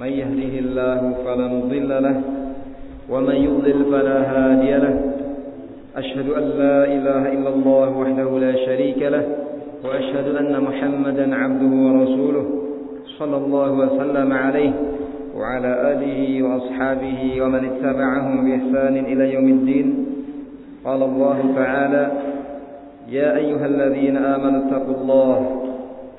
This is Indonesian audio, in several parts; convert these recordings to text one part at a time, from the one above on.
من يهده الله فلا مضل له ومن يضلل فلا هادي له. أشهد أن لا إله إلا الله وحده لا شريك له وأشهد أن محمدا عبده ورسوله صلى الله وسلم عليه وعلى آله وأصحابه ومن اتبعهم بإحسان إلى يوم الدين. قال الله تعالى يا أيها الذين آمنوا اتقوا الله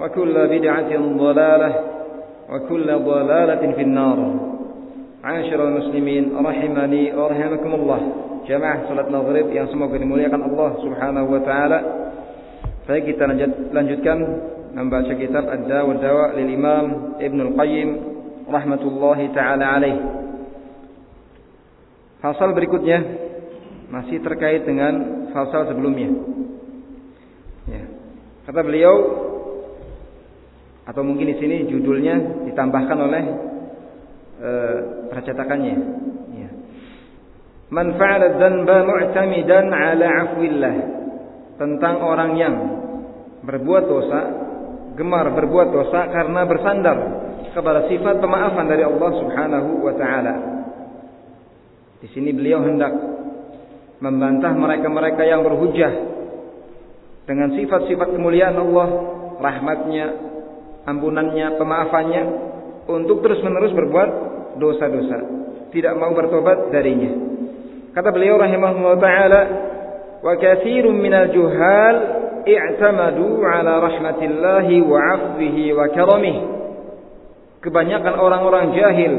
وكل بدعة ضلالة وكل ضلالة في النار عاشر المسلمين رحمني ورحمكم الله jamaah salat maghrib yang semoga dimuliakan Allah Subhanahu wa taala. Saya kita lanjutkan membaca kitab Ad-Da wa Dawa lil Imam Ibnu Al-Qayyim rahmatullahi taala alaih. Fasal berikutnya masih terkait dengan fasal sebelumnya. Ya. Kata beliau atau mungkin di sini judulnya ditambahkan oleh e, percetakannya. Ya. Man fa'ala dzanba mu'tamidan 'ala 'afwillah. Tentang orang yang berbuat dosa, gemar berbuat dosa karena bersandar kepada sifat pemaafan dari Allah Subhanahu wa taala. Di sini beliau hendak membantah mereka-mereka yang berhujah dengan sifat-sifat kemuliaan Allah, rahmatnya, ampunannya, pemaafannya untuk terus-menerus berbuat dosa-dosa, tidak mau bertobat darinya. Kata beliau rahimahullah taala, "Wa katsirun minal juhal i'tamadu ala rahmatillahi wa 'afwihi wa karamih." Kebanyakan orang-orang jahil,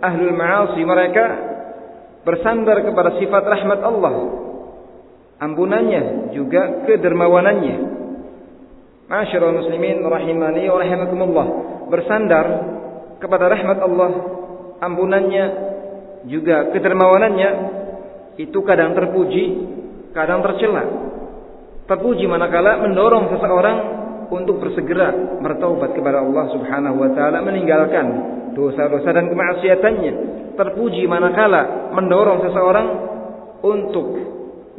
ahlul ma'asi mereka bersandar kepada sifat rahmat Allah, ampunannya juga kedermawanannya. Masyarul muslimin rahimani wa rahimakumullah. Bersandar kepada rahmat Allah, ampunannya juga kedermawanannya itu kadang terpuji, kadang tercela. Terpuji manakala mendorong seseorang untuk bersegera bertaubat kepada Allah Subhanahu wa taala meninggalkan dosa-dosa dan kemaksiatannya. Terpuji manakala mendorong seseorang untuk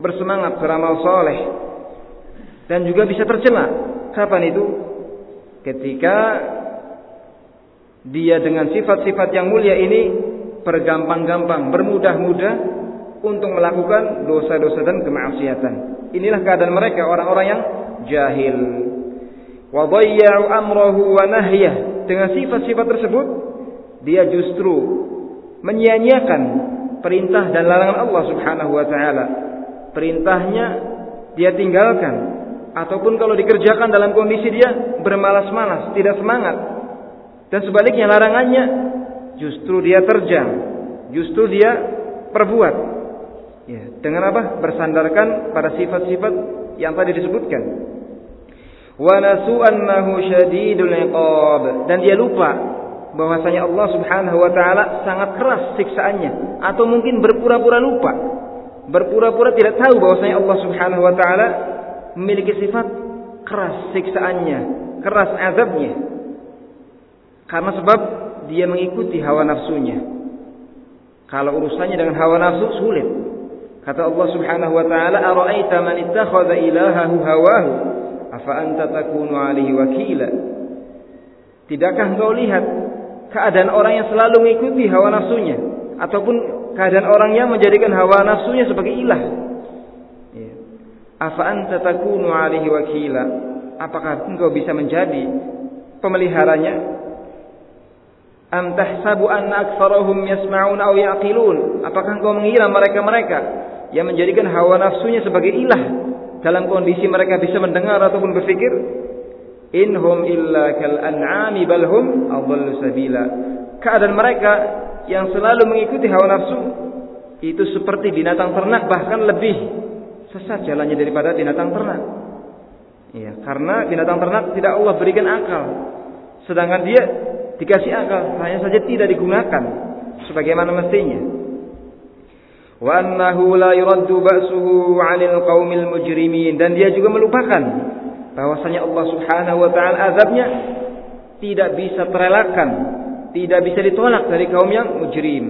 bersemangat beramal soleh dan juga bisa tercela. Kapan itu? Ketika dia dengan sifat-sifat yang mulia ini bergampang-gampang, bermudah-mudah untuk melakukan dosa-dosa dan kemaksiatan. Inilah keadaan mereka orang-orang yang jahil. Wa amrahu wa. Dengan sifat-sifat tersebut dia justru menyia-nyiakan perintah dan larangan Allah Subhanahu wa taala. Perintahnya dia tinggalkan ataupun kalau dikerjakan dalam kondisi dia bermalas-malas, tidak semangat. Dan sebaliknya larangannya justru dia terjang, justru dia perbuat. Ya, dengan apa? Bersandarkan pada sifat-sifat yang tadi disebutkan. Wa nasu annahu syadidul iqab dan dia lupa bahwasanya Allah Subhanahu wa taala sangat keras siksaannya atau mungkin berpura-pura lupa. Berpura-pura tidak tahu bahwasanya Allah Subhanahu wa taala memiliki sifat keras siksaannya, keras azabnya. Karena sebab dia mengikuti hawa nafsunya. Kalau urusannya dengan hawa nafsu sulit. Kata Allah Subhanahu wa taala, "Ara'aita man ittakhadha ilahahu hawahu, afa anta takunu 'alaihi wakila?" Tidakkah engkau lihat keadaan orang yang selalu mengikuti hawa nafsunya ataupun keadaan orang yang menjadikan hawa nafsunya sebagai ilah? Afa anta takunu alaihi wakila? Apakah engkau bisa menjadi pemeliharanya? Am tahsabu anna aktsarahum yasma'un aw yaqilun? Apakah engkau mengira mereka-mereka yang menjadikan hawa nafsunya sebagai ilah dalam kondisi mereka bisa mendengar ataupun berpikir? Inhum illa kal an'ami bal hum sabila. Keadaan mereka yang selalu mengikuti hawa nafsu itu seperti binatang ternak bahkan lebih sesat jalannya daripada binatang ternak. Ya, karena binatang ternak tidak Allah berikan akal. Sedangkan dia dikasih akal, hanya saja tidak digunakan sebagaimana mestinya. Wa annahu la yuraddu ba'suhu 'anil qaumil mujrimin dan dia juga melupakan bahwasanya Allah Subhanahu wa taala azabnya tidak bisa terelakkan, tidak bisa ditolak dari kaum yang mujrim.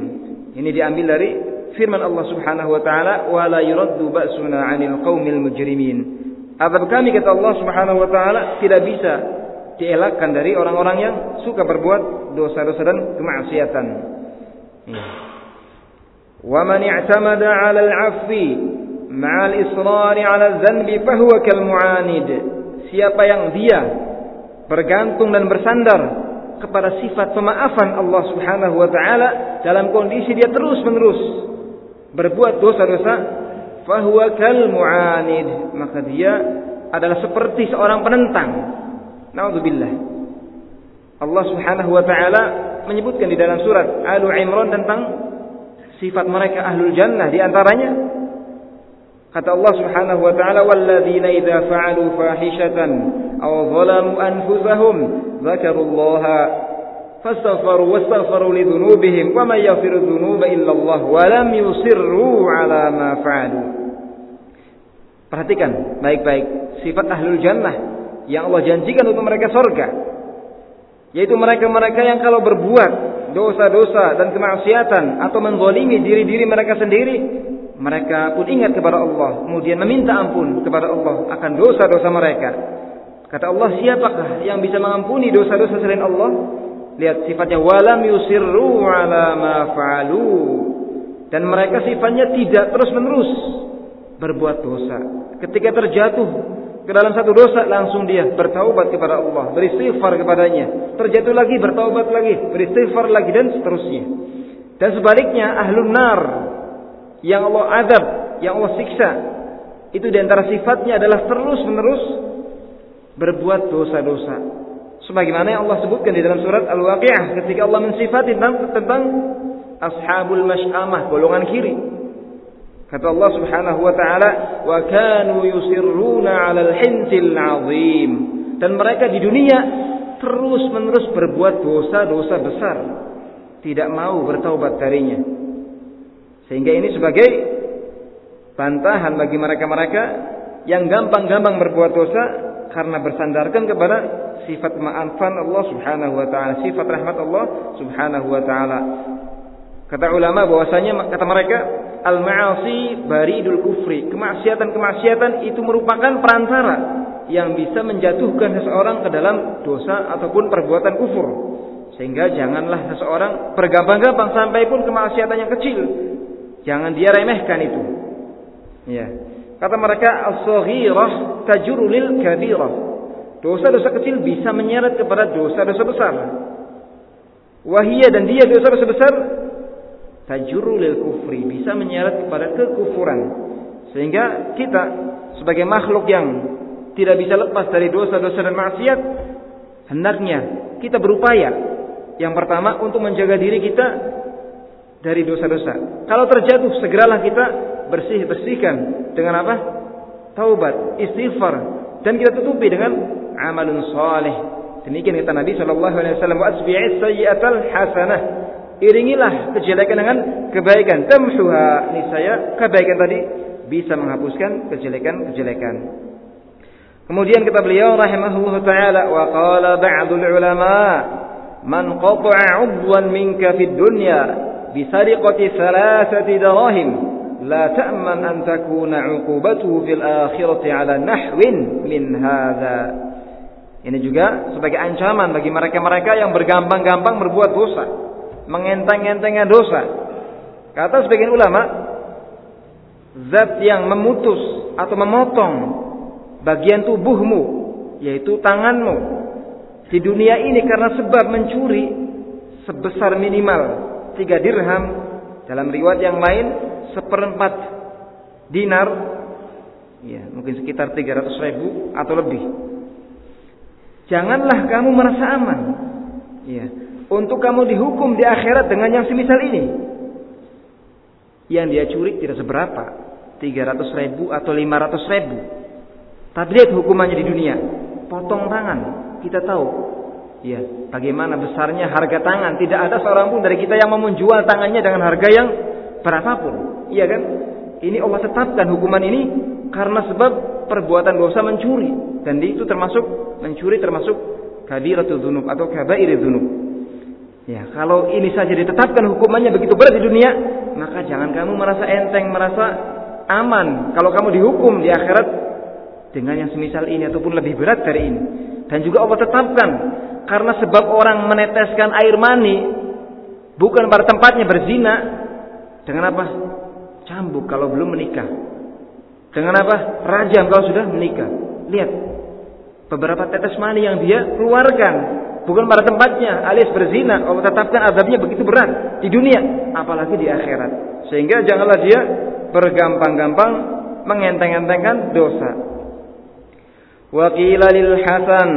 Ini diambil dari firman Allah Subhanahu wa taala, "Wa la yuraddu ba'suna 'anil qaumil mujrimin." Azab kami kata Allah Subhanahu wa taala tidak bisa dielakkan dari orang-orang yang suka berbuat dosa-dosa dan kemaksiatan. Ya. Wa man i'tamada 'ala al-'afwi ma'al israr 'ala adh-dhanbi fahuwa kal mu'anid. Siapa yang dia bergantung dan bersandar kepada sifat pemaafan Allah Subhanahu wa taala dalam kondisi dia terus-menerus berbuat dosa-dosa fahuwa kal mu'anid. Maka dia adalah seperti seorang penentang. Naudzubillah. Allah Subhanahu wa taala menyebutkan di dalam surat Al Imran tentang sifat mereka ahlul jannah di antaranya. Kata Allah Subhanahu wa taala walladzina idza fa'alu fahishatan aw zalamu anfusahum dzakarullaha fastaghfaru wastaghfaru lidzunubihim wa may yaghfiru dzunuba illa Allah wa lam yusirru ala ma fa'alu Perhatikan baik-baik sifat ahlul jannah yang Allah janjikan untuk mereka surga. Yaitu mereka-mereka yang kalau berbuat dosa-dosa dan kemaksiatan atau menzalimi diri-diri mereka sendiri, mereka pun ingat kepada Allah, kemudian meminta ampun kepada Allah akan dosa-dosa mereka. Kata Allah, siapakah yang bisa mengampuni dosa-dosa selain Allah? Lihat sifatnya walam yusirru ala ma fa'alu. Dan mereka sifatnya tidak terus-menerus berbuat dosa. Ketika terjatuh ke dalam satu dosa langsung dia bertaubat kepada Allah, beristighfar kepadanya, terjatuh lagi bertaubat lagi, beristighfar lagi dan seterusnya. Dan sebaliknya ahlun nar yang Allah adab, yang Allah siksa, itu di antara sifatnya adalah terus-menerus berbuat dosa-dosa. Sebagaimana yang Allah sebutkan di dalam surat Al-Waqiah ketika Allah mensifati tentang, tentang ashabul masyamah, golongan kiri. Kata Allah Subhanahu wa taala, "Wa kanu yusirruna 'alal hintil 'azim." Dan mereka di dunia terus-menerus berbuat dosa-dosa besar, tidak mau bertaubat darinya. Sehingga ini sebagai bantahan bagi mereka-mereka yang gampang-gampang berbuat dosa karena bersandarkan kepada sifat maafan Allah Subhanahu wa taala, sifat rahmat Allah Subhanahu wa taala. Kata ulama bahwasanya kata mereka al-ma'asi baridul kufri. Kemaksiatan-kemaksiatan itu merupakan perantara yang bisa menjatuhkan seseorang ke dalam dosa ataupun perbuatan kufur. Sehingga janganlah seseorang bergampang-gampang sampai pun kemaksiatan yang kecil. Jangan dia remehkan itu. Ya. Kata mereka as-saghirah tajuru lil kabirah. Dosa-dosa kecil bisa menyeret kepada dosa-dosa besar. Wahia dan dia dosa-dosa besar tajurul kufri bisa menyeret kepada kekufuran sehingga kita sebagai makhluk yang tidak bisa lepas dari dosa-dosa dan maksiat hendaknya kita berupaya yang pertama untuk menjaga diri kita dari dosa-dosa. Kalau terjatuh segeralah kita bersih bersihkan dengan apa? Taubat istighfar. Dan kita tutupi dengan amalun saleh demikian kata Nabi sallallahu alaihi wasallam wa asbi'is sayyi'atal hasanah. Iringilah kejelekan dengan kebaikan. Tamsuha niscaya kebaikan tadi bisa menghapuskan kejelekan-kejelekan. Kemudian kata beliau rahimahullah taala wa qala ba'dul ulama man qata'a 'udwan minka fid dunya bi sariqati thalathati dirahim la ta'man an takuna 'uqubatuhu fil akhirati 'ala nahwin min hadha. Ini juga sebagai ancaman bagi mereka-mereka yang bergampang-gampang berbuat dosa mengenteng-entengnya dosa. Kata sebagian ulama, zat yang memutus atau memotong bagian tubuhmu, yaitu tanganmu, di dunia ini karena sebab mencuri, sebesar minimal tiga dirham dalam riwayat yang lain seperempat dinar ya mungkin sekitar 300 ribu atau lebih. Janganlah kamu merasa aman ya untuk kamu dihukum di akhirat dengan yang semisal ini. Yang dia curi tidak seberapa 300 ribu atau 500 ribu. Tapi lihat hukumannya di dunia. Potong tangan kita tahu ya bagaimana besarnya harga tangan? Tidak ada seorang pun dari kita yang mau menjual tangannya dengan harga yang berapapun. Iya kan? Ini Allah tetapkan hukuman ini karena sebab perbuatan dosa mencuri. Dan itu termasuk mencuri termasuk kabiratul dzunub atau kabairul dzunub. Ya, kalau ini saja ditetapkan hukumannya begitu berat di dunia, maka jangan kamu merasa enteng, merasa aman kalau kamu dihukum di akhirat dengan yang semisal ini ataupun lebih berat dari ini. Dan juga Allah tetapkan karena sebab orang meneteskan air mani bukan pada tempatnya berzina dengan apa? Cambuk kalau belum menikah. Dengan apa? Rajam kalau sudah menikah. Lihat. Beberapa tetes mani yang dia keluarkan. Bukan pada tempatnya. Alias berzina. Allah tetapkan azabnya begitu berat. Di dunia. Apalagi di akhirat. Sehingga janganlah dia bergampang-gampang mengenteng-entengkan dosa. Wa lil Hasan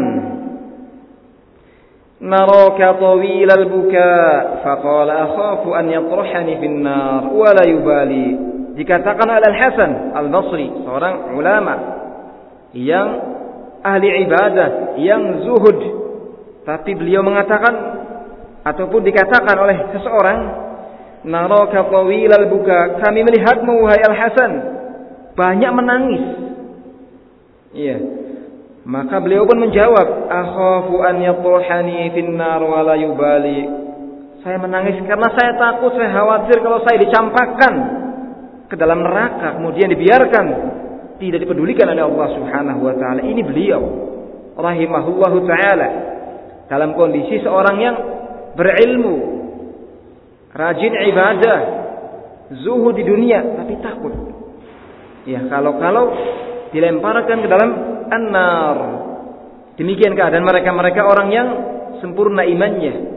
نراك طويل البكاء فقال أخاف أن يطرحني في النار ولا يبالي dikatakan oleh Al-Hasan Al-Basri, seorang ulama yang ahli ibadah, yang zuhud. Tapi beliau mengatakan ataupun dikatakan oleh seseorang, "Naraka al buka." Kami melihatmu wahai Al-Hasan banyak menangis. Iya. Maka beliau pun menjawab, "Akhafu an yatruhani finnar wa la yubali." Saya menangis karena saya takut, saya khawatir kalau saya dicampakkan ke dalam neraka kemudian dibiarkan tidak dipedulikan oleh Allah Subhanahu wa taala. Ini beliau rahimahullahu taala dalam kondisi seorang yang berilmu, rajin ibadah, zuhud di dunia tapi takut. Ya, kalau-kalau dilemparkan ke dalam an-nar. Demikian keadaan mereka-mereka orang yang sempurna imannya.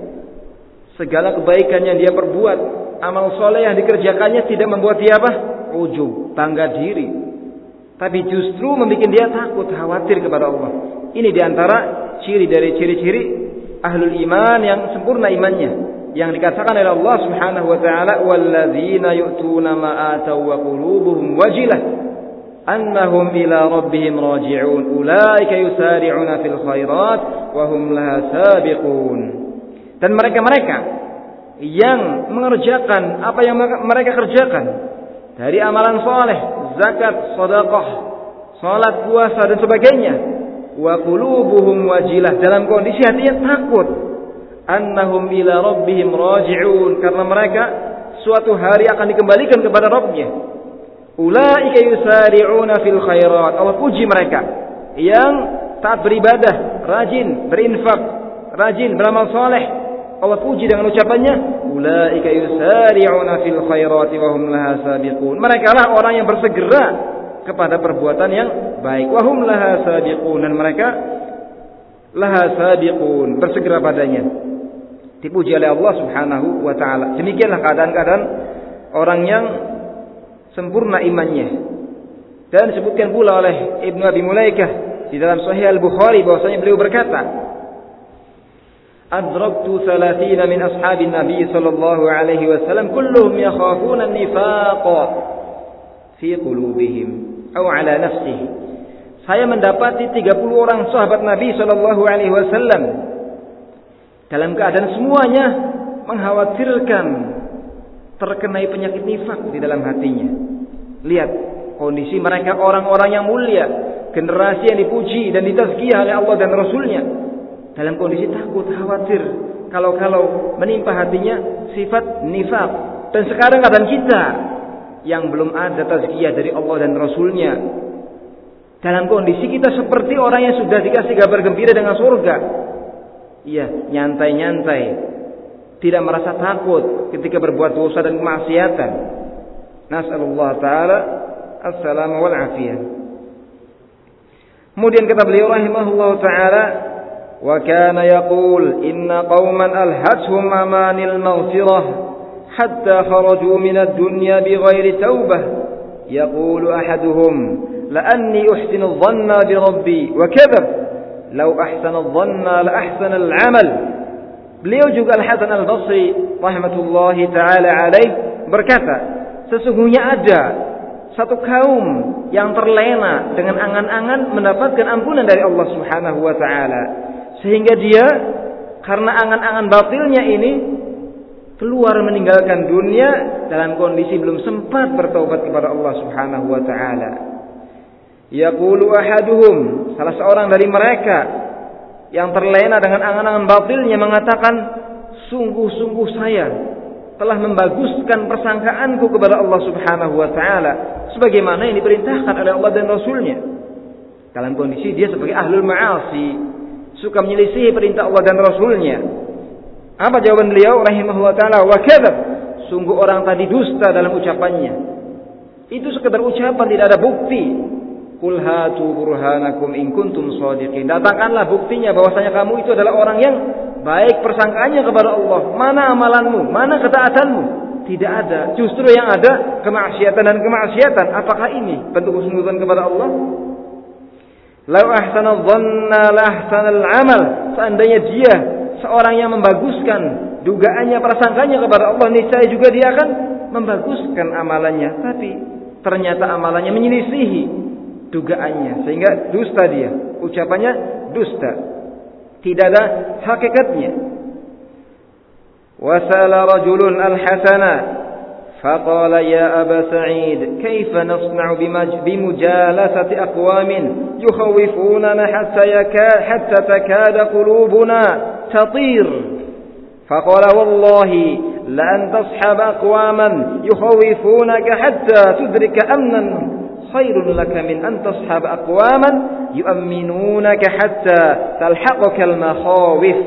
Segala kebaikan yang dia perbuat amal soleh yang dikerjakannya tidak membuat dia apa? Ujub, bangga diri. Tapi justru membuat dia takut, khawatir kepada Allah. Ini di antara ciri dari ciri-ciri ahlul iman yang sempurna imannya. Yang dikatakan oleh Allah Subhanahu wa taala, "Walladzina yu'tuna ma wa qulubuhum wajilah annahum ila rabbihim raji'un. Ulaika yusari'una fil khairat wa hum laha sabiqun." Dan mereka-mereka yang mengerjakan apa yang mereka kerjakan dari amalan soleh, zakat, sedekah, salat, puasa dan sebagainya. Wa qulubuhum wajilah dalam kondisi hatinya takut annahum ila rabbihim raji'un karena mereka suatu hari akan dikembalikan kepada Rabbnya. Ulaika yusari'una fil khairat. Allah puji mereka yang taat beribadah, rajin berinfak, rajin beramal soleh, Allah puji dengan ucapannya, "Ulaika yusari'una fil khairati wa hum laha sabiqun." Mereka lah orang yang bersegera kepada perbuatan yang baik. Wa hum laha sabiqun dan mereka laha sabiqun, bersegera padanya. Dipuji oleh Allah Subhanahu wa taala. Demikianlah keadaan-keadaan orang yang sempurna imannya. Dan disebutkan pula oleh Ibnu Abi Mulaikah di dalam Sahih Al-Bukhari bahwasanya beliau berkata, "Adraktu 30 min ashabin Nabi sallallahu alaihi wasallam kulluhum yakhafuna an-nifaq fi qulubihim aw ala nafsihi." Saya mendapati 30 orang sahabat Nabi sallallahu alaihi wasallam dalam keadaan semuanya mengkhawatirkan terkenai penyakit nifak di dalam hatinya. Lihat kondisi mereka orang-orang yang mulia, generasi yang dipuji dan ditazkiyah oleh Allah dan Rasulnya dalam kondisi takut, khawatir kalau-kalau menimpa hatinya sifat nifak. Dan sekarang keadaan kita yang belum ada tazkiyah dari Allah dan Rasulnya. Dalam kondisi kita seperti orang yang sudah dikasih kabar gembira dengan surga. Iya, nyantai-nyantai. tidak merasa takut ketika berbuat dosa dan kemaksiatan. Nasallallahu taala assalamu wal afiyah. Kemudian kata beliau rahimahullahu taala wa kana yaqul inna qauman alhadhum amanil maghfirah hatta kharaju min ad-dunya bighairi taubah yaqulu ahaduhum لأني أحسن الظن بربي وكذب لو أحسن الظن لأحسن العمل Beliau juga Al-Hasan Al-Basri rahmatullahi taala alaih berkata, sesungguhnya ada satu kaum yang terlena dengan angan-angan mendapatkan ampunan dari Allah Subhanahu wa taala. Sehingga dia karena angan-angan batilnya ini keluar meninggalkan dunia dalam kondisi belum sempat bertobat kepada Allah Subhanahu wa taala. Yaqulu ahaduhum, salah seorang dari mereka yang terlena dengan angan-angan batilnya mengatakan, "Sungguh-sungguh saya telah membaguskan persangkaanku kepada Allah Subhanahu wa taala sebagaimana yang diperintahkan oleh Allah dan Rasulnya." Dalam kondisi dia sebagai ahlul ma'asi, suka menyelisihi perintah Allah dan Rasulnya. Apa jawaban beliau rahimahullah taala? Wa kadzab. Sungguh orang tadi dusta dalam ucapannya. Itu sekedar ucapan tidak ada bukti. Qul hatu burhanakum in kuntum shadiqin. Datangkanlah buktinya bahwasanya kamu itu adalah orang yang baik persangkaannya kepada Allah. Mana amalanmu? Mana ketaatanmu? Tidak ada. Justru yang ada kemaksiatan dan kemaksiatan. Apakah ini bentuk husnudzon kepada Allah? Lau ahsana dhanna la amal. Seandainya dia seorang yang membaguskan dugaannya, prasangkanya kepada Allah, niscaya juga dia akan membaguskan amalannya. Tapi ternyata amalannya menyelisihi dugaannya sehingga dusta dia ucapannya dusta tidak ada hakikatnya wasala rajulun alhasana faqala ya aba sa'id kaifa nasna'u bimujalasati aqwamin yukhawifuna hatta yakad hatta takada qulubuna tatir faqala wallahi لأن تصحب أقواما يخوفونك حتى تدرك أمنا khairun laka min an tashab aqwaman yu'minunaka hatta talhaqaka al-makhawif.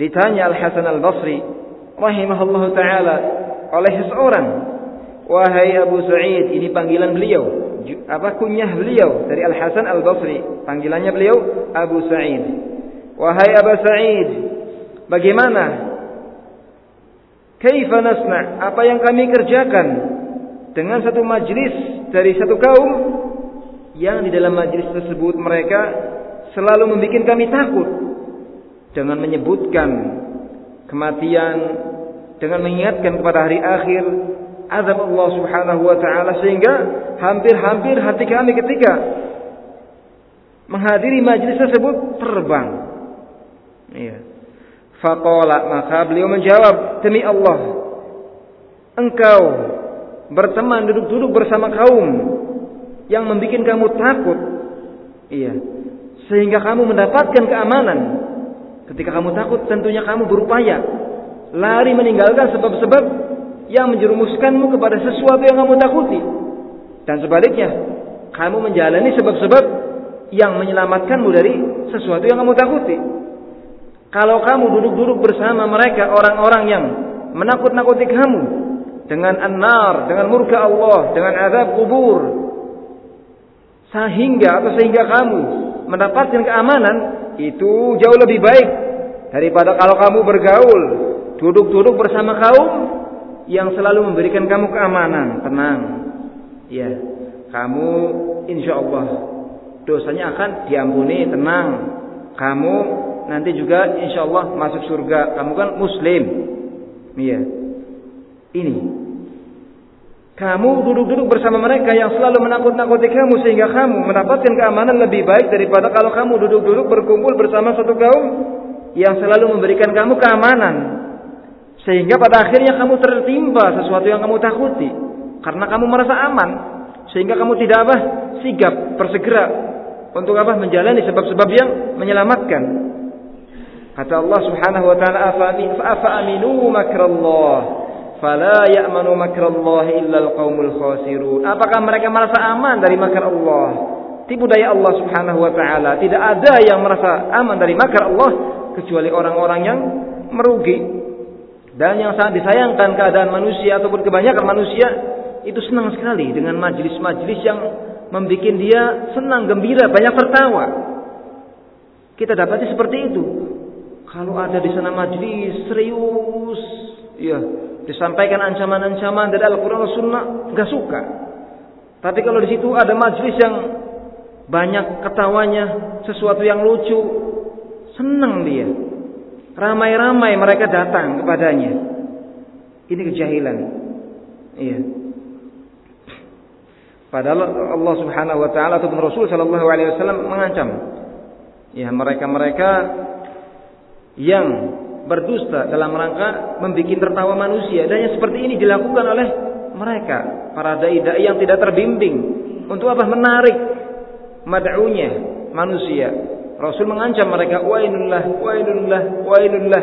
Ditanya Al-Hasan Al-Basri rahimahullahu taala oleh seorang "Wahai Abu Sa'id, ini panggilan beliau, apa kunyah beliau dari Al-Hasan Al-Basri, panggilannya beliau Abu Sa'id. "Wahai Abu Sa'id, bagaimana? Kaifa nasna? Apa yang kami kerjakan?" dengan satu majlis dari satu kaum yang di dalam majlis tersebut mereka selalu membuat kami takut dengan menyebutkan kematian, dengan mengingatkan kepada hari akhir azab Allah Subhanahu wa taala sehingga hampir-hampir hati kami ketika menghadiri majlis tersebut terbang. Iya. Faqala maka beliau menjawab demi Allah engkau berteman duduk-duduk bersama kaum yang membuat kamu takut. Iya. Sehingga kamu mendapatkan keamanan. Ketika kamu takut tentunya kamu berupaya lari meninggalkan sebab-sebab yang menjerumuskanmu kepada sesuatu yang kamu takuti. Dan sebaliknya, kamu menjalani sebab-sebab yang menyelamatkanmu dari sesuatu yang kamu takuti. Kalau kamu duduk-duduk bersama mereka orang-orang yang menakut-nakuti kamu dengan an-nar, dengan murka Allah, dengan azab kubur, sehingga atau sehingga kamu mendapatkan keamanan itu jauh lebih baik daripada kalau kamu bergaul duduk-duduk bersama kaum yang selalu memberikan kamu keamanan, tenang. Ya, kamu insya Allah dosanya akan diampuni, tenang. Kamu nanti juga insya Allah masuk surga. Kamu kan Muslim, iya. Ini kamu duduk-duduk bersama mereka yang selalu menakut-nakuti kamu sehingga kamu mendapatkan keamanan lebih baik daripada kalau kamu duduk-duduk berkumpul bersama satu kaum yang selalu memberikan kamu keamanan. Sehingga pada akhirnya kamu tertimpa sesuatu yang kamu takuti. Karena kamu merasa aman. Sehingga kamu tidak apa? Sigap, bersegera. Untuk apa? Menjalani sebab-sebab yang menyelamatkan. Kata Allah subhanahu wa ta'ala. Afa aminu makrallah. Fala ya'manu makrallah illa al-qawmul khasirun. Apakah mereka merasa aman dari makar Allah? Tipu daya Allah subhanahu wa ta'ala. Tidak ada yang merasa aman dari makar Allah. Kecuali orang-orang yang merugi. Dan yang sangat disayangkan keadaan manusia ataupun kebanyakan manusia itu senang sekali dengan majelis-majelis yang membuat dia senang, gembira, banyak tertawa. Kita dapati seperti itu. Kalau ada di sana majlis serius, ya, disampaikan ancaman-ancaman dari Al-Qur'an dan Sunnah, nggak suka. Tapi kalau di situ ada majlis yang banyak ketawanya, sesuatu yang lucu, senang dia. Ramai-ramai mereka datang kepadanya. Ini kejahilan. Iya. Padahal Allah Subhanahu wa taala ataupun Rasul sallallahu alaihi wasallam mengancam ya mereka-mereka yang berdusta dalam rangka membuat tertawa manusia. Dan yang seperti ini dilakukan oleh mereka para dai-dai yang tidak terbimbing. Untuk apa? Menarik mad'unya manusia. Rasul mengancam mereka wailullah wailullah wailullah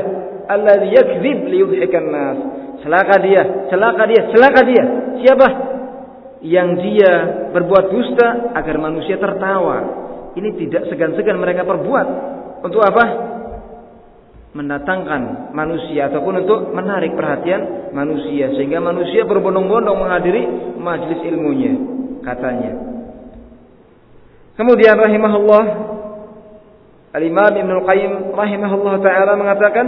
alladzi yakdzib liyudhikan nas. Celaka dia celaka dia celaka dia. Siapa? Yang dia berbuat dusta agar manusia tertawa. Ini tidak segan-segan mereka perbuat. Untuk apa? mendatangkan manusia ataupun untuk menarik perhatian manusia sehingga manusia berbondong-bondong menghadiri majelis ilmunya katanya. Kemudian rahimahullah Al-Imam Ibnu Al-Qayyim rahimahullah taala mengatakan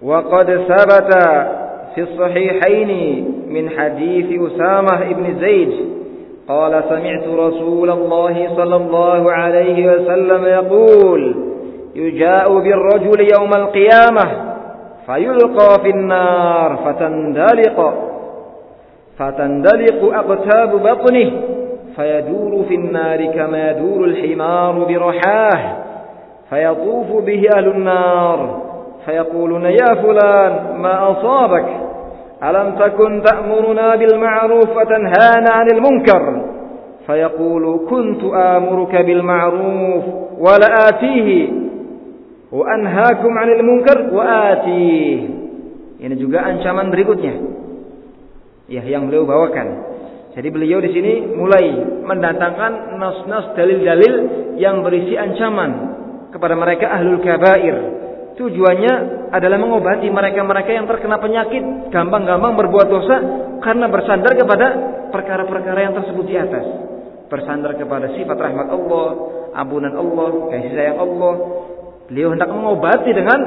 wa qad sabata fi sahihaini min hadis Usamah ibn Zaid qala sami'tu Rasulullah sallallahu alaihi wasallam yaqul يجاء بالرجل يوم القيامة فيلقى في النار فتندلق فتندلق أقتاب بطنه فيدور في النار كما يدور الحمار برحاه فيطوف به أهل النار فيقولون يا فلان ما أصابك؟ ألم تكن تأمرنا بالمعروف وتنهانا عن المنكر؟ فيقول كنت آمرك بالمعروف ولآتيه wa anhaakum 'anil munkar wa ati. Ini juga ancaman berikutnya. Ya, yang beliau bawakan. Jadi beliau di sini mulai mendatangkan nas-nas dalil-dalil yang berisi ancaman kepada mereka ahlul kabair. Tujuannya adalah mengobati mereka-mereka yang terkena penyakit, gampang-gampang berbuat dosa karena bersandar kepada perkara-perkara yang tersebut di atas. Bersandar kepada sifat rahmat Allah, ampunan Allah, kasih sayang Allah, Beliau hendak mengobati dengan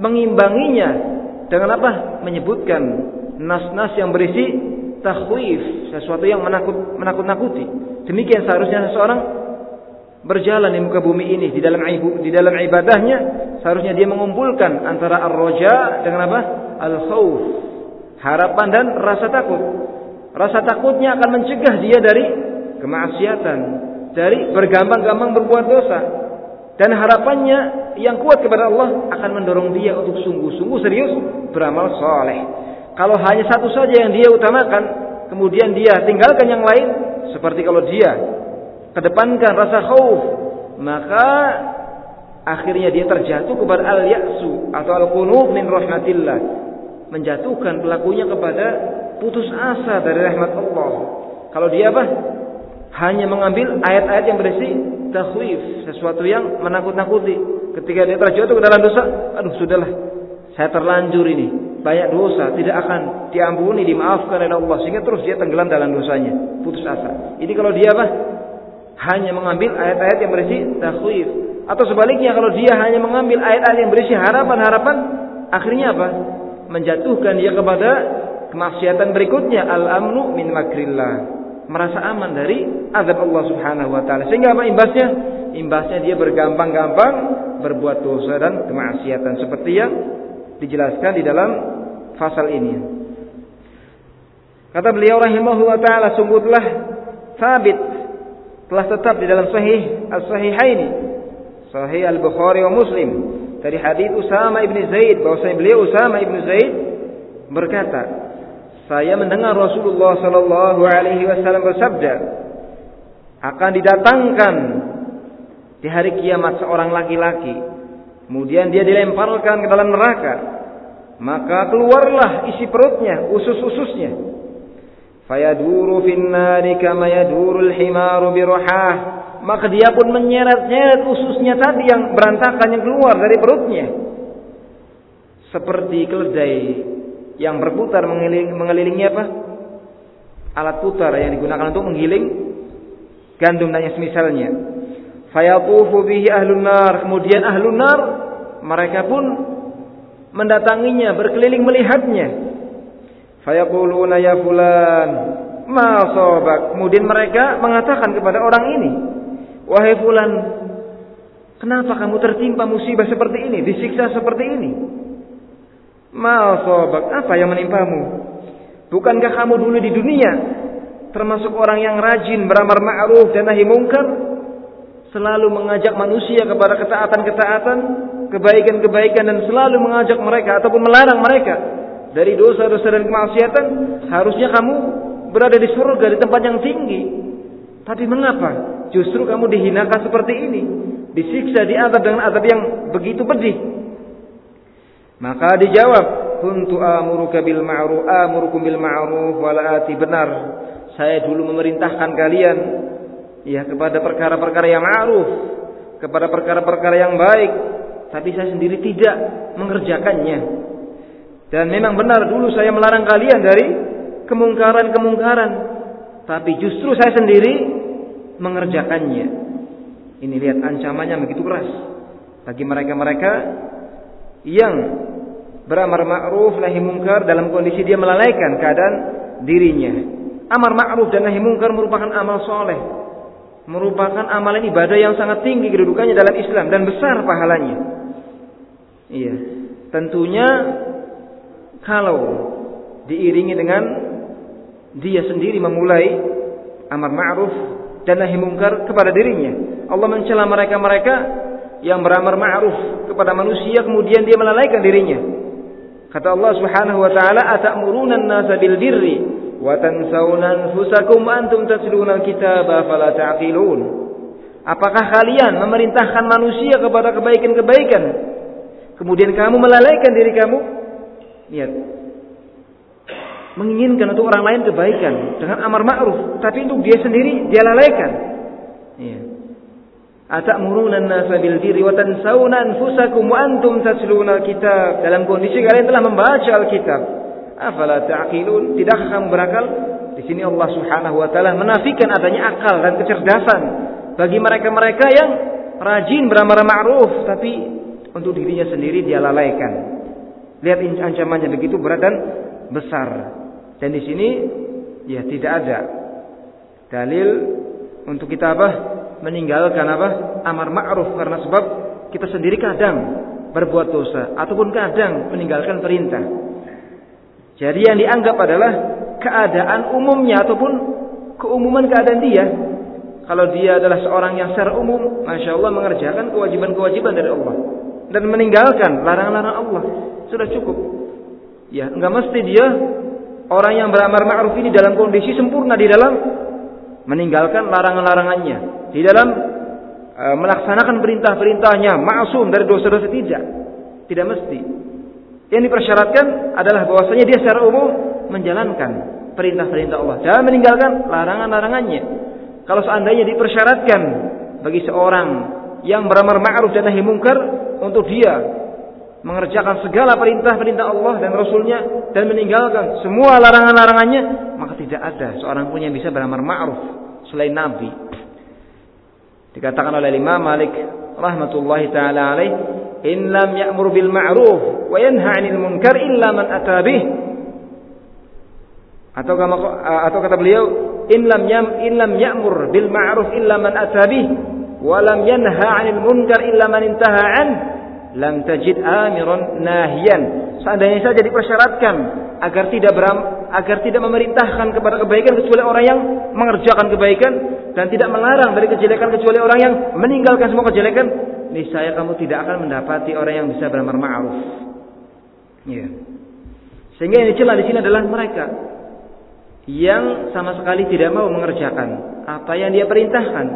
mengimbanginya dengan apa? Menyebutkan nas-nas yang berisi takhwif, sesuatu yang menakut menakut-nakuti. Demikian seharusnya seseorang berjalan di muka bumi ini di dalam di dalam ibadahnya seharusnya dia mengumpulkan antara ar-raja dengan apa? al-khauf harapan dan rasa takut rasa takutnya akan mencegah dia dari kemaksiatan dari bergampang-gampang berbuat dosa dan harapannya yang kuat kepada Allah akan mendorong dia untuk sungguh-sungguh serius beramal soleh kalau hanya satu saja yang dia utamakan kemudian dia tinggalkan yang lain seperti kalau dia kedepankan rasa khauf, maka akhirnya dia terjatuh kepada al-ya'su atau al-qunut min rahmatillah. Menjatuhkan pelakunya kepada putus asa dari rahmat Allah. Kalau dia apa? Hanya mengambil ayat-ayat yang berisi takhwif, sesuatu yang menakut-nakuti. Ketika dia terjatuh ke dalam dosa, aduh sudahlah, saya terlanjur ini, banyak dosa, tidak akan diampuni, dimaafkan oleh Allah sehingga terus dia tenggelam dalam dosanya, putus asa. Ini kalau dia apa? hanya mengambil ayat-ayat yang berisi takhwif atau sebaliknya kalau dia hanya mengambil ayat-ayat yang berisi harapan-harapan akhirnya apa menjatuhkan dia kepada kemaksiatan berikutnya al-amnu min makrillah merasa aman dari azab Allah Subhanahu wa taala. Sehingga apa imbasnya? Imbasnya dia bergampang-gampang berbuat dosa dan kemaksiatan. Seperti yang dijelaskan di dalam pasal ini. Kata beliau rahimahullah taala sungguhlah sabit telah tetap di dalam sahih as-sahihaini sahih al-Bukhari wa Muslim. Dari hadis Usama ibn Zaid bahwasanya beliau Usama ibn Zaid berkata saya mendengar Rasulullah sallallahu alaihi wasallam bersabda akan didatangkan di hari kiamat seorang laki-laki kemudian dia dilemparkan ke dalam neraka maka keluarlah isi perutnya usus-ususnya. Fayaduru fin nari kama yadurul himaru biruhah. Maka dia pun menyeret-nyeret ususnya tadi yang berantakan yang keluar dari perutnya. Seperti keledai yang berputar mengeliling, mengelilingi apa alat putar yang digunakan untuk menggiling gandum dan semisalnya Fayatufu bihi ahlun nar. Kemudian ahlun nar mereka pun mendatanginya, berkeliling melihatnya. Fayaquluna ya fulan, ma sobak. Kemudian mereka mengatakan kepada orang ini, wahai fulan, kenapa kamu tertimpa musibah seperti ini, disiksa seperti ini? Ma sobak, apa yang menimpamu? Bukankah kamu dulu di dunia termasuk orang yang rajin beramar ma'ruf dan nahi mungkar? Selalu mengajak manusia kepada ketaatan-ketaatan, kebaikan-kebaikan dan selalu mengajak mereka ataupun melarang mereka dari dosa-dosa dan kemaksiatan. Harusnya kamu berada di surga di tempat yang tinggi. Tapi mengapa justru kamu dihinakan seperti ini? Disiksa, diadab dengan adab yang begitu pedih. Maka dijawab, kuntu amuruka bil ma'ruf amurukum bil ma'ruf wala ati. Benar saya dulu memerintahkan kalian ya kepada perkara-perkara yang ma'ruf kepada perkara-perkara yang baik tapi saya sendiri tidak mengerjakannya. Dan memang benar dulu saya melarang kalian dari kemungkaran-kemungkaran tapi justru saya sendiri mengerjakannya. Ini lihat ancamannya begitu keras bagi mereka-mereka yang beramar ma'ruf nahi mungkar dalam kondisi dia melalaikan keadaan dirinya. Amar ma'ruf dan nahi mungkar merupakan amal soleh. Merupakan amalan ibadah yang sangat tinggi kedudukannya dalam Islam dan besar pahalanya. Iya. Tentunya kalau diiringi dengan dia sendiri memulai amar ma'ruf dan nahi mungkar kepada dirinya. Allah mencela mereka-mereka yang beramar ma'ruf kepada manusia kemudian dia melalaikan dirinya. Kata Allah Subhanahu wa taala, "Atamuruna an-nasa bil birri wa tansawna anfusakum antum tatluna al-kitaba fala ta'qilun?" Apakah kalian memerintahkan manusia kepada kebaikan-kebaikan kemudian kamu melalaikan diri kamu? Lihat. Menginginkan untuk orang lain kebaikan dengan amar ma'ruf, tapi untuk dia sendiri dia lalaikan. Atamuruna an-nasa bil birri wa tansawna anfusakum wa antum tatluna al-kitab. Dalam kondisi kalian telah membaca Alkitab. Afala ta'qilun? Tidakkah kamu berakal? Di sini Allah Subhanahu wa taala menafikan adanya akal dan kecerdasan bagi mereka-mereka yang rajin beramar ma'ruf tapi untuk dirinya sendiri dia lalaikan. Lihat ancamannya begitu berat dan besar. Dan di sini ya tidak ada dalil untuk kita apa? Meninggalkan apa? amar ma'ruf karena sebab kita sendiri kadang berbuat dosa ataupun kadang meninggalkan perintah. Jadi yang dianggap adalah keadaan umumnya ataupun keumuman keadaan dia. Kalau dia adalah seorang yang secara umum, masya Allah mengerjakan kewajiban-kewajiban dari Allah dan meninggalkan larangan-larangan Allah sudah cukup. Ya, enggak mesti dia orang yang beramar ma'ruf ini dalam kondisi sempurna di dalam meninggalkan larangan-larangannya di dalam uh, melaksanakan perintah-perintahnya maksum dari dosa-dosa tidak. Tidak mesti. Yang dipersyaratkan adalah bahwasanya dia secara umum menjalankan perintah-perintah Allah dan meninggalkan larangan-larangannya. Kalau seandainya dipersyaratkan bagi seorang yang beramar ma'ruf dan nahi mungkar untuk dia mengerjakan segala perintah-perintah Allah dan Rasulnya dan meninggalkan semua larangan-larangannya maka tidak ada seorang pun yang bisa beramar ma'ruf selain Nabi Dikatakan oleh Imam Malik rahmatullahi taala alaih, "In lam ya'mur bil ma'ruf wa yanha 'anil munkar illa man ata bih." Atau atau kata beliau, "In lam yam in lam ya'mur bil ma'ruf illa man ata bih wa lam yanha 'anil munkar illa man intaha 'an." Lam tajid amiran nahiyan. Seandainya saja dipersyaratkan agar tidak beram, agar tidak memerintahkan kepada kebaikan kecuali orang yang mengerjakan kebaikan, dan tidak melarang dari kejelekan kecuali orang yang meninggalkan semua kejelekan, niscaya kamu tidak akan mendapati orang yang bisa beramar ma'ruf. Ya. Sehingga yang dicela di sini adalah mereka yang sama sekali tidak mau mengerjakan apa yang dia perintahkan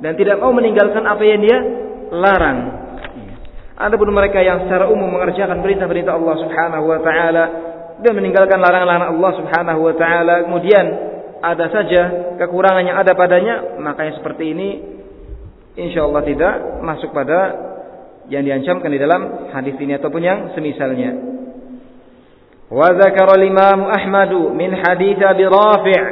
dan tidak mau meninggalkan apa yang dia larang. Adapun mereka yang secara umum mengerjakan perintah-perintah Allah Subhanahu wa taala dan meninggalkan larangan-larangan Allah Subhanahu wa taala, kemudian ada saja kekurangan yang ada padanya, maka yang seperti ini insya Allah tidak masuk pada yang diancamkan di dalam hadis ini ataupun yang semisalnya. Wa dzakara al-Imam Ahmad min hadits Abi Rafi'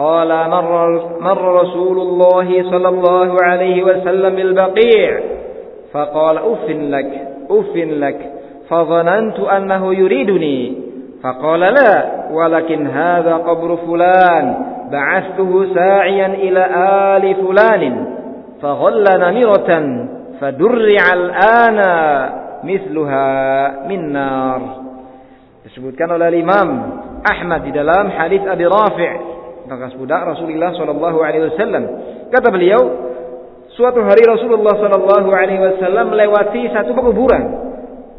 qala marra marra Rasulullah sallallahu alaihi wasallam bil Baqi' فقال أف لك أف لك فظننت أنه يريدني فقال لا ولكن هذا قبر فلان بعثته ساعيا إلى آل فلان فغل نمرة فدرع الآن مثلها من نار disebutkan oleh Imam Ahmad di dalam hadis Abi Rafi' bekas budak Rasulullah sallallahu alaihi wasallam. Kata beliau, suatu hari Rasulullah sallallahu alaihi wasallam melewati satu pekuburan.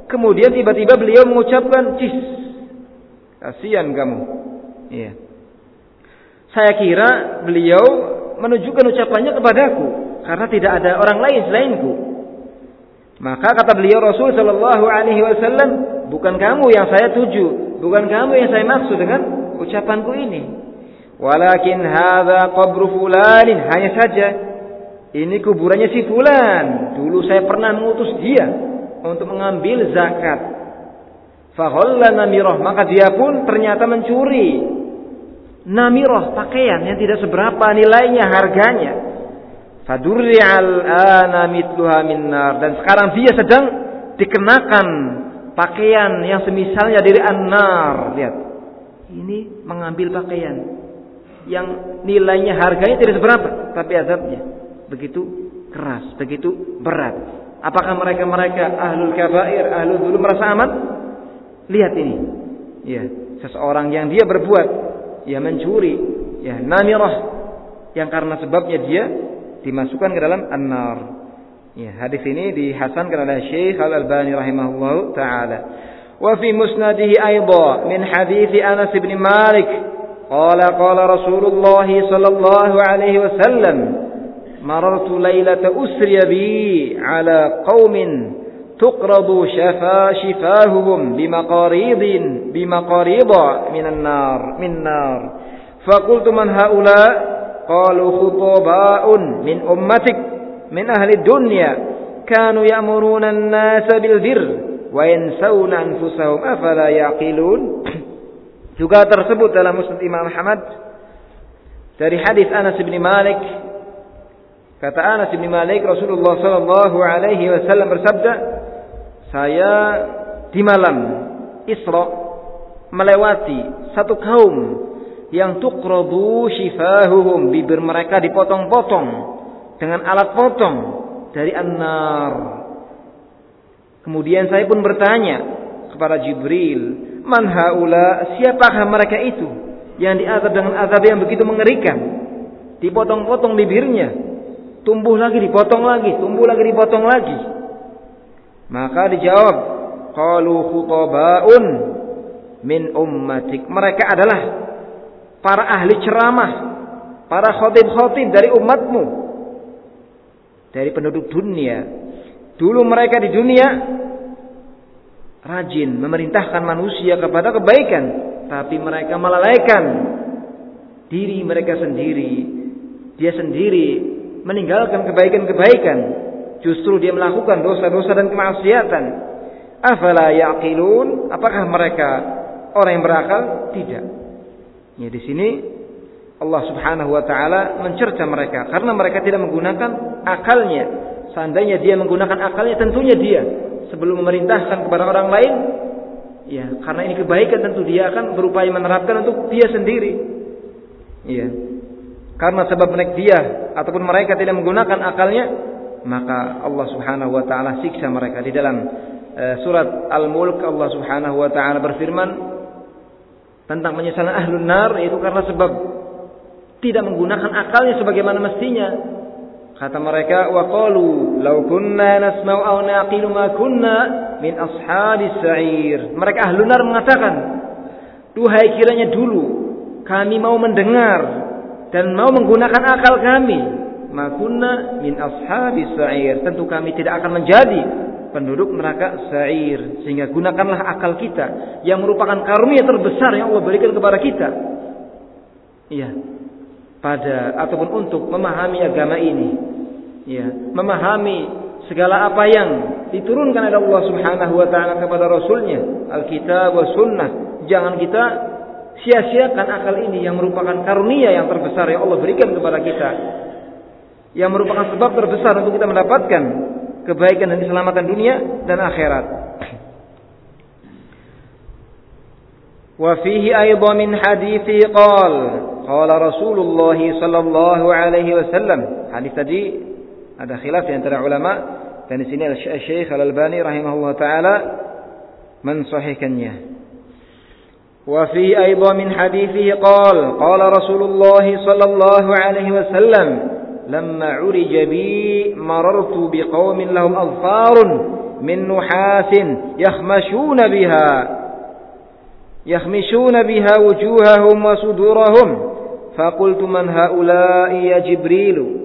Kemudian tiba-tiba beliau mengucapkan, "Cis, kasihan kamu." Iya. Saya kira beliau menunjukkan ucapannya kepadaku karena tidak ada orang lain selainku. Maka kata beliau Rasul Shallallahu Alaihi Wasallam, bukan kamu yang saya tuju, bukan kamu yang saya maksud dengan ucapanku ini. Walakin hadza qabru fulanin, hanya saja ini kuburannya si fulan. Dulu saya pernah mengutus dia untuk mengambil zakat. Faholla namirah, maka dia pun ternyata mencuri namirah pakaian yang tidak seberapa nilainya harganya Fadurri al-ana. Dan sekarang dia sedang dikenakan pakaian yang semisalnya dari an-nar. Lihat. Ini mengambil pakaian yang nilainya harganya tidak seberapa, tapi azabnya begitu keras, begitu berat. Apakah mereka-mereka ahlul kabair, ahlul dulu merasa aman? Lihat ini. Ya, seseorang yang dia berbuat ya mencuri, ya namirah yang karena sebabnya dia dimasukkan ke dalam an-nar. Ya, hadis ini dihasankan oleh Syekh Al-Albani rahimahullah taala. Wa fi musnadihi aidan min hadis Anas bin Malik qala qala Rasulullah sallallahu alaihi wasallam marartu ليلة usriya bi على قوم تقرض شفا shifahuhum بمقاريض bimaqarida من النار من nar فقلت من هؤلاء؟ قالوا khutabaun من أمتك من أهل الدنيا. كانوا ya'muruna an-nasa وينسون أنفسهم. wa yansawna juga tersebut dalam Muslim Imam Ahmad. Dari hadis Anas bin Malik kata Anas bin Malik Rasulullah sallallahu alaihi wasallam bersabda saya di malam Isra melewati satu kaum yang tuqrabu shifahuhum bibir mereka dipotong-potong dengan alat potong dari an-nar. Kemudian saya pun bertanya kepada Jibril, "Man haula? Siapakah mereka itu yang diazab dengan azab yang begitu mengerikan? Dipotong-potong bibirnya, tumbuh lagi dipotong lagi, tumbuh lagi dipotong lagi." Maka dijawab, "Qalu khutaba'un min ummatik." Mereka adalah para ahli ceramah, para khotib-khotib dari umatmu, dari penduduk dunia. Dulu mereka di dunia rajin memerintahkan manusia kepada kebaikan, tapi mereka melalaikan diri mereka sendiri. Dia sendiri meninggalkan kebaikan-kebaikan, justru dia melakukan dosa-dosa dan kemaksiatan. Afala yaqilun? Apakah mereka orang yang berakal? Tidak. Ya di sini Allah Subhanahu wa taala mencerca mereka karena mereka tidak menggunakan akalnya. Seandainya dia menggunakan akalnya tentunya dia sebelum memerintahkan kepada orang lain ya karena ini kebaikan tentu dia akan berupaya menerapkan untuk dia sendiri. Iya. Karena sebab mereka dia ataupun mereka tidak menggunakan akalnya maka Allah Subhanahu wa taala siksa mereka di dalam uh, surat Al-Mulk Allah Subhanahu wa taala berfirman tentang penyesalan ahlun nar itu karena sebab tidak menggunakan akalnya sebagaimana mestinya. Kata mereka, "Wa qalu law kunna nasma'u aw naqilu ma kunna min ashabis sa'ir." Mereka ahlun nar mengatakan, "Duhai kiranya dulu kami mau mendengar dan mau menggunakan akal kami, ma kunna min ashabis sa'ir." Tentu kami tidak akan menjadi penduduk neraka sa'ir. Sehingga gunakanlah akal kita yang merupakan karunia terbesar yang Allah berikan kepada kita. Iya. Pada ataupun untuk memahami agama ini. Ya, memahami segala apa yang diturunkan oleh Allah Subhanahu wa taala kepada rasulnya, Alkitab wa sunnah. Jangan kita Sia-siakan akal ini yang merupakan karunia yang terbesar yang Allah berikan kepada kita. Yang merupakan sebab terbesar untuk kita mendapatkan kebaikan dan keselamatan dunia dan akhirat. Wa fihi min hadithi qal qala Rasulullah sallallahu alaihi wasallam. Hadis tadi ada khilaf yang antara ulama dan di sini Syekh Al-Albani rahimahullah taala mensahihkannya. وفي أيضا من حديثه قال قال رسول الله صلى الله عليه وسلم لما عرج بي مررت بقوم لهم أظفار من نحاس يخمشون بها يخمشون بها وجوههم وصدورهم. فقلت من هؤلاء يا جبريل؟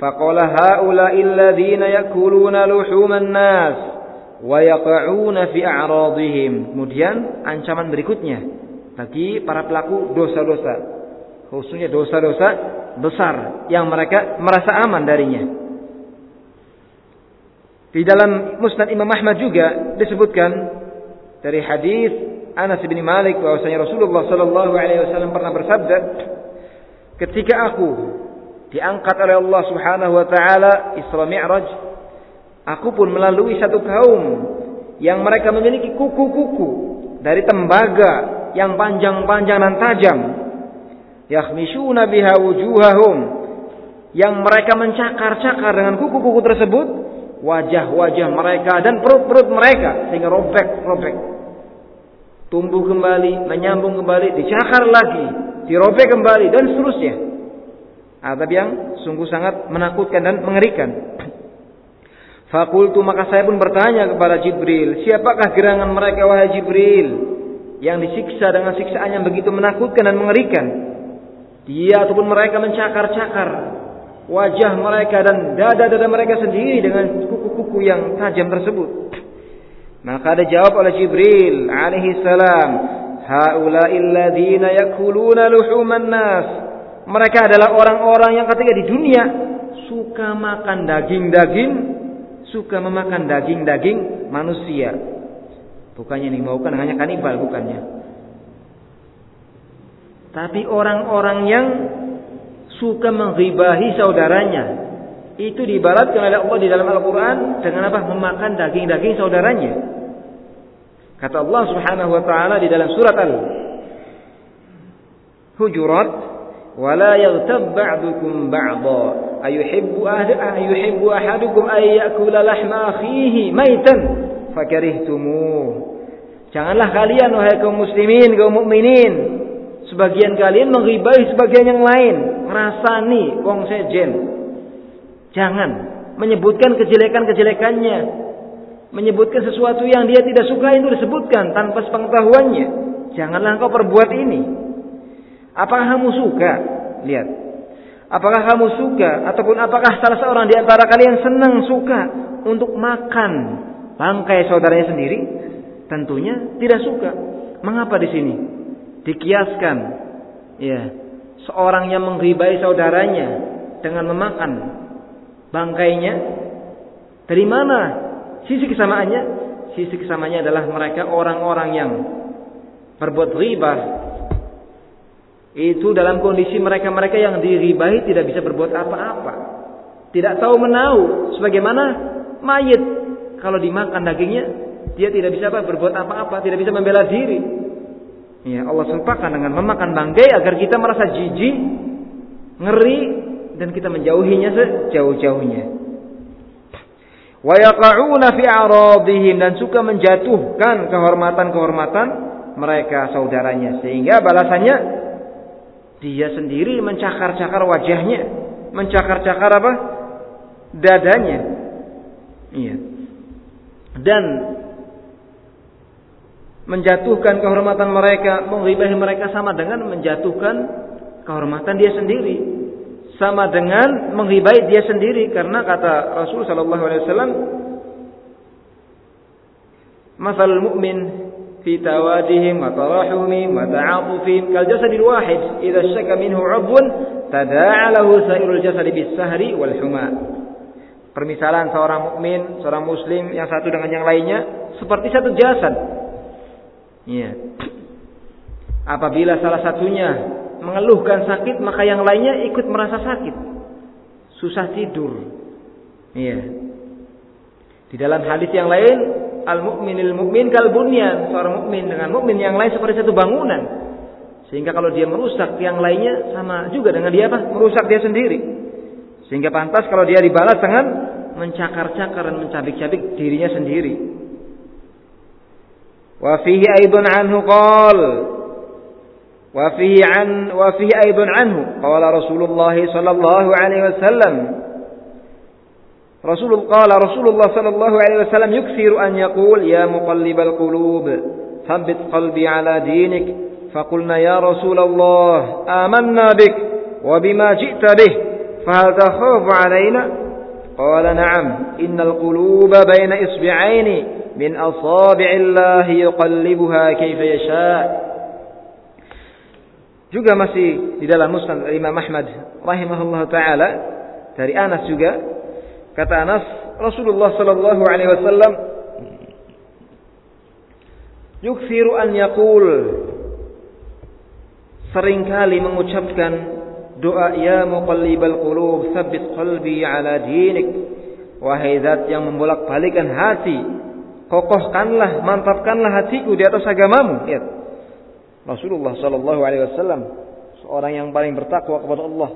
فقال هؤلاء الذين يأكلون لحوم الناس. wayaqa'una fi a'radihim. Kemudian ancaman berikutnya bagi para pelaku dosa-dosa, khususnya dosa-dosa besar yang mereka merasa aman darinya. Di dalam Musnad Imam Ahmad juga disebutkan dari hadis Anas bin Malik bahwasanya Rasulullah sallallahu alaihi wasallam pernah bersabda, "Ketika aku diangkat oleh Allah Subhanahu wa taala Isra Mi'raj, aku pun melalui satu kaum yang mereka memiliki kuku-kuku dari tembaga yang panjang-panjang dan tajam. Yakhmishuna biha wujuhahum yang mereka mencakar-cakar dengan kuku-kuku tersebut wajah-wajah mereka dan perut-perut mereka sehingga robek-robek. Tumbuh kembali, menyambung kembali, dicakar lagi, dirobek kembali dan seterusnya. Adab yang sungguh sangat menakutkan dan mengerikan. Fakultu maka saya pun bertanya kepada Jibril, siapakah gerangan mereka wahai Jibril? yang disiksa dengan siksaan yang begitu menakutkan dan mengerikan. Dia ataupun mereka mencakar-cakar wajah mereka dan dada-dada mereka sendiri dengan kuku-kuku yang tajam tersebut. Maka ada jawab oleh Jibril alaihi salam, "Haula'il ladzina yakuluna luhuman nas." Mereka adalah orang-orang yang ketika di dunia suka makan daging-daging, suka memakan daging-daging manusia. Bukannya ini bukan hanya kanibal bukannya. Tapi orang-orang yang suka menghibahi saudaranya itu diibaratkan oleh Allah di dalam Al-Qur'an dengan apa? Memakan daging-daging saudaranya. Kata Allah Subhanahu wa taala di dalam surat Al Hujurat, "Wa la yaghtab ayuhibbu ahad ayuhibbu ahadukum ay yakula lahma akhihi maitan fakarihtumu. Janganlah kalian wahai kaum muslimin kaum mukminin sebagian kalian menggibahi sebagian yang lain. Rasani wong sejen. Jangan menyebutkan kejelekan-kejelekannya. Menyebutkan sesuatu yang dia tidak suka itu disebutkan tanpa sepengetahuannya. Janganlah kau perbuat ini. Apakah kamu suka? Lihat. Apakah kamu suka ataupun apakah salah seorang di antara kalian senang suka untuk makan bangkai saudaranya sendiri? Tentunya tidak suka. Mengapa di sini? Dikiaskan ya, seorang yang menghibai saudaranya dengan memakan bangkainya. Dari mana sisi kesamaannya? Sisi kesamaannya adalah mereka orang-orang yang berbuat riba. Itu dalam kondisi mereka-mereka yang diribahi tidak bisa berbuat apa-apa. Tidak tahu menahu sebagaimana mayit kalau dimakan dagingnya dia tidak bisa apa berbuat apa-apa, tidak bisa membela diri. Ya, Allah sempakan dengan memakan bangkai agar kita merasa jijik, ngeri dan kita menjauhinya sejauh-jauhnya. Wa yaqa'una fi a'radihim dan suka menjatuhkan kehormatan-kehormatan mereka saudaranya sehingga balasannya dia sendiri mencakar-cakar wajahnya, mencakar-cakar apa? dadanya. Iya. Dan menjatuhkan kehormatan mereka, menghibahi mereka sama dengan menjatuhkan kehormatan dia sendiri. Sama dengan menghibahi dia sendiri karena kata Rasul sallallahu alaihi wasallam mu'min ta'atufihim kal jasadil wahid idza syaka minhu 'udwun tada'a lahu sairul jasadi bis sahri wal huma. Permisalan seorang mukmin, seorang muslim yang satu dengan yang lainnya seperti satu jasad Iya. Apabila salah satunya mengeluhkan sakit, maka yang lainnya ikut merasa sakit. Susah tidur. Iya. Di dalam hadis yang lain, al-mu'minil mu'min kal bunyan. Seorang mukmin dengan mukmin yang lain seperti satu bangunan. Sehingga kalau dia merusak yang lainnya sama juga dengan dia apa? Merusak dia sendiri. Sehingga pantas kalau dia dibalas dengan mencakar-cakar dan mencabik-cabik dirinya sendiri. Wa fihi aidun anhu qal wa fihi an wa fihi aidun anhu qala Rasulullah sallallahu alaihi wasallam رسول قال رسول الله صلى الله عليه وسلم يكثر أن يقول يا مقلب القلوب ثبت قلبي على دينك فقلنا يا رسول الله آمنا بك وبما جئت به فهل تخاف علينا؟ قال نعم إن القلوب بين إصبعين من أصابع الله يقلبها كيف يشاء. Juga masih di dalam musnad Imam Ahmad rahimahullah taala. Dari Anas juga kata Anas Rasulullah sallallahu alaihi wasallam yukthiru an yaqul. Seringkali mengucapkan doa ya muqallibal qulub tsabbit qalbi ala dinik. Wahai zat yang membolak-balikan hati kokohkanlah mantapkanlah hatiku di atas agamamu. Lihat. Rasulullah sallallahu alaihi wasallam seorang yang paling bertakwa kepada Allah.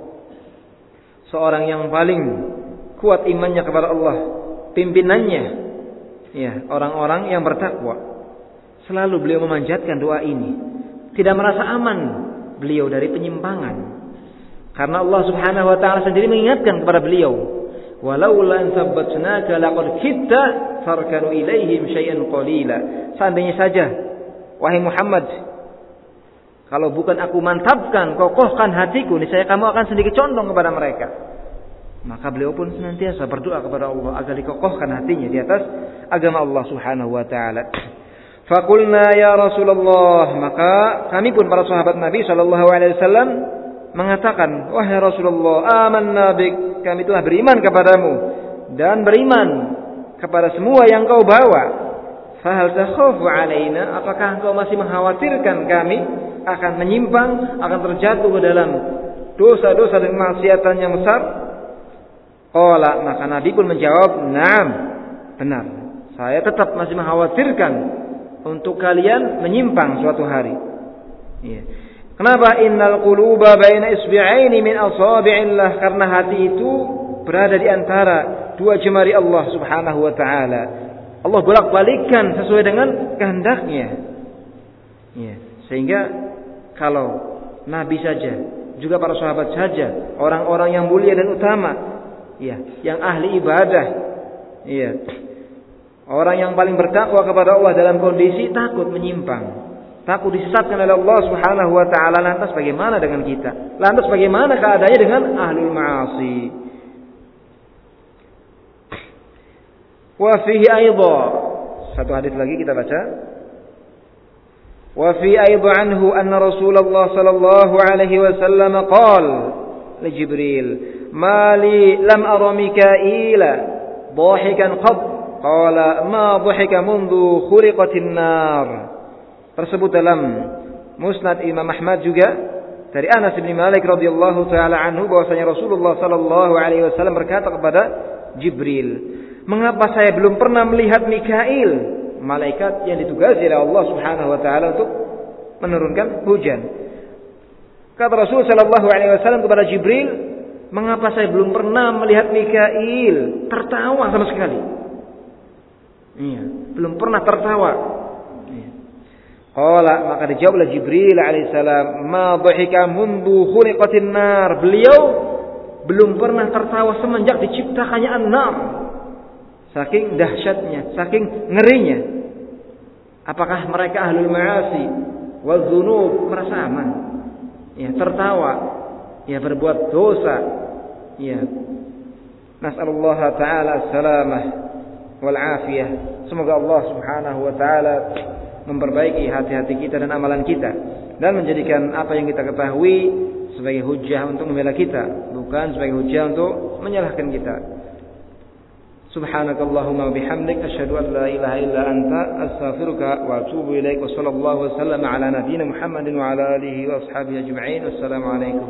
Seorang yang paling kuat imannya kepada Allah pimpinannya ya orang-orang yang bertakwa selalu beliau memanjatkan doa ini tidak merasa aman beliau dari penyimpangan. Karena Allah Subhanahu wa taala sendiri mengingatkan kepada beliau, "Walaula an sabbatnaka laqad kitta ilaihim syai'an qalila." Seandainya saja wahai Muhammad, kalau bukan aku mantapkan, kokohkan hatiku, niscaya kamu akan sedikit condong kepada mereka. Maka beliau pun senantiasa berdoa kepada Allah agar dikokohkan hatinya di atas agama Allah Subhanahu wa taala. Fakulna ya Rasulullah. Maka kami pun para sahabat Nabi Shallallahu Alaihi Wasallam mengatakan, wahai Rasulullah, aman nabik. Kami telah beriman kepadamu dan beriman kepada semua yang kau bawa. Fahal takhafu alaina? Apakah engkau masih mengkhawatirkan kami akan menyimpang, akan terjatuh ke dalam dosa-dosa dan maksiatan yang besar? Qala, maka Nabi pun menjawab, "Na'am." Benar. Saya tetap masih mengkhawatirkan untuk kalian menyimpang suatu hari. Ya. Kenapa innal quluba baina isbi'aini min asabi'illah? Karena hati itu berada di antara dua jemari Allah Subhanahu wa taala. Allah bolak-balikkan sesuai dengan kehendaknya. Ya. Sehingga kalau nabi saja, juga para sahabat saja, orang-orang yang mulia dan utama, ya, yang ahli ibadah, ya, Orang yang paling bertakwa kepada Allah dalam kondisi takut menyimpang. Takut disesatkan oleh Allah Subhanahu wa taala. Lantas bagaimana dengan kita? Lantas bagaimana keadaannya dengan ahlul ma'asi? Wa fihi aidha. Satu hadis lagi kita baca. Wa fi aidha anhu anna Rasulullah sallallahu alaihi wasallam qala li Jibril, "Ma li lam ara Mikaila dhahikan qad Qala ma dhahika mundu khuriqatin nar. Tersebut dalam Musnad Imam Ahmad juga dari Anas bin Malik radhiyallahu taala anhu bahwasanya Rasulullah sallallahu alaihi wasallam berkata kepada Jibril, "Mengapa saya belum pernah melihat Mikail, malaikat yang ditugasi oleh Allah Subhanahu wa taala untuk menurunkan hujan?" Kata Rasul sallallahu alaihi wasallam kepada Jibril, "Mengapa saya belum pernah melihat Mikail tertawa sama sekali?" Iya, belum pernah tertawa. Iya. Qala maka dijawab oleh Jibril alaihissalam, "Ma dhahika mundu khuliqatin nar." Beliau belum pernah tertawa semenjak diciptakannya an-nar. Saking dahsyatnya, saking ngerinya. Apakah mereka ahlul ma'asi wal dzunub merasa aman? Ya, tertawa, ya berbuat dosa. Ya. Nas'alullah taala salamah wal afiyah. Semoga Allah Subhanahu wa taala memperbaiki hati-hati kita dan amalan kita dan menjadikan apa yang kita ketahui sebagai hujah untuk membela kita, bukan sebagai hujah untuk menyalahkan kita. Subhanakallahumma bihamdik asyhadu an la ilaha illa anta astaghfiruka wa atubu ilaik wa sallallahu wasallam ala nabiyyina Muhammadin wa ala alihi wa ashabihi ajma'in. Wassalamu alaikum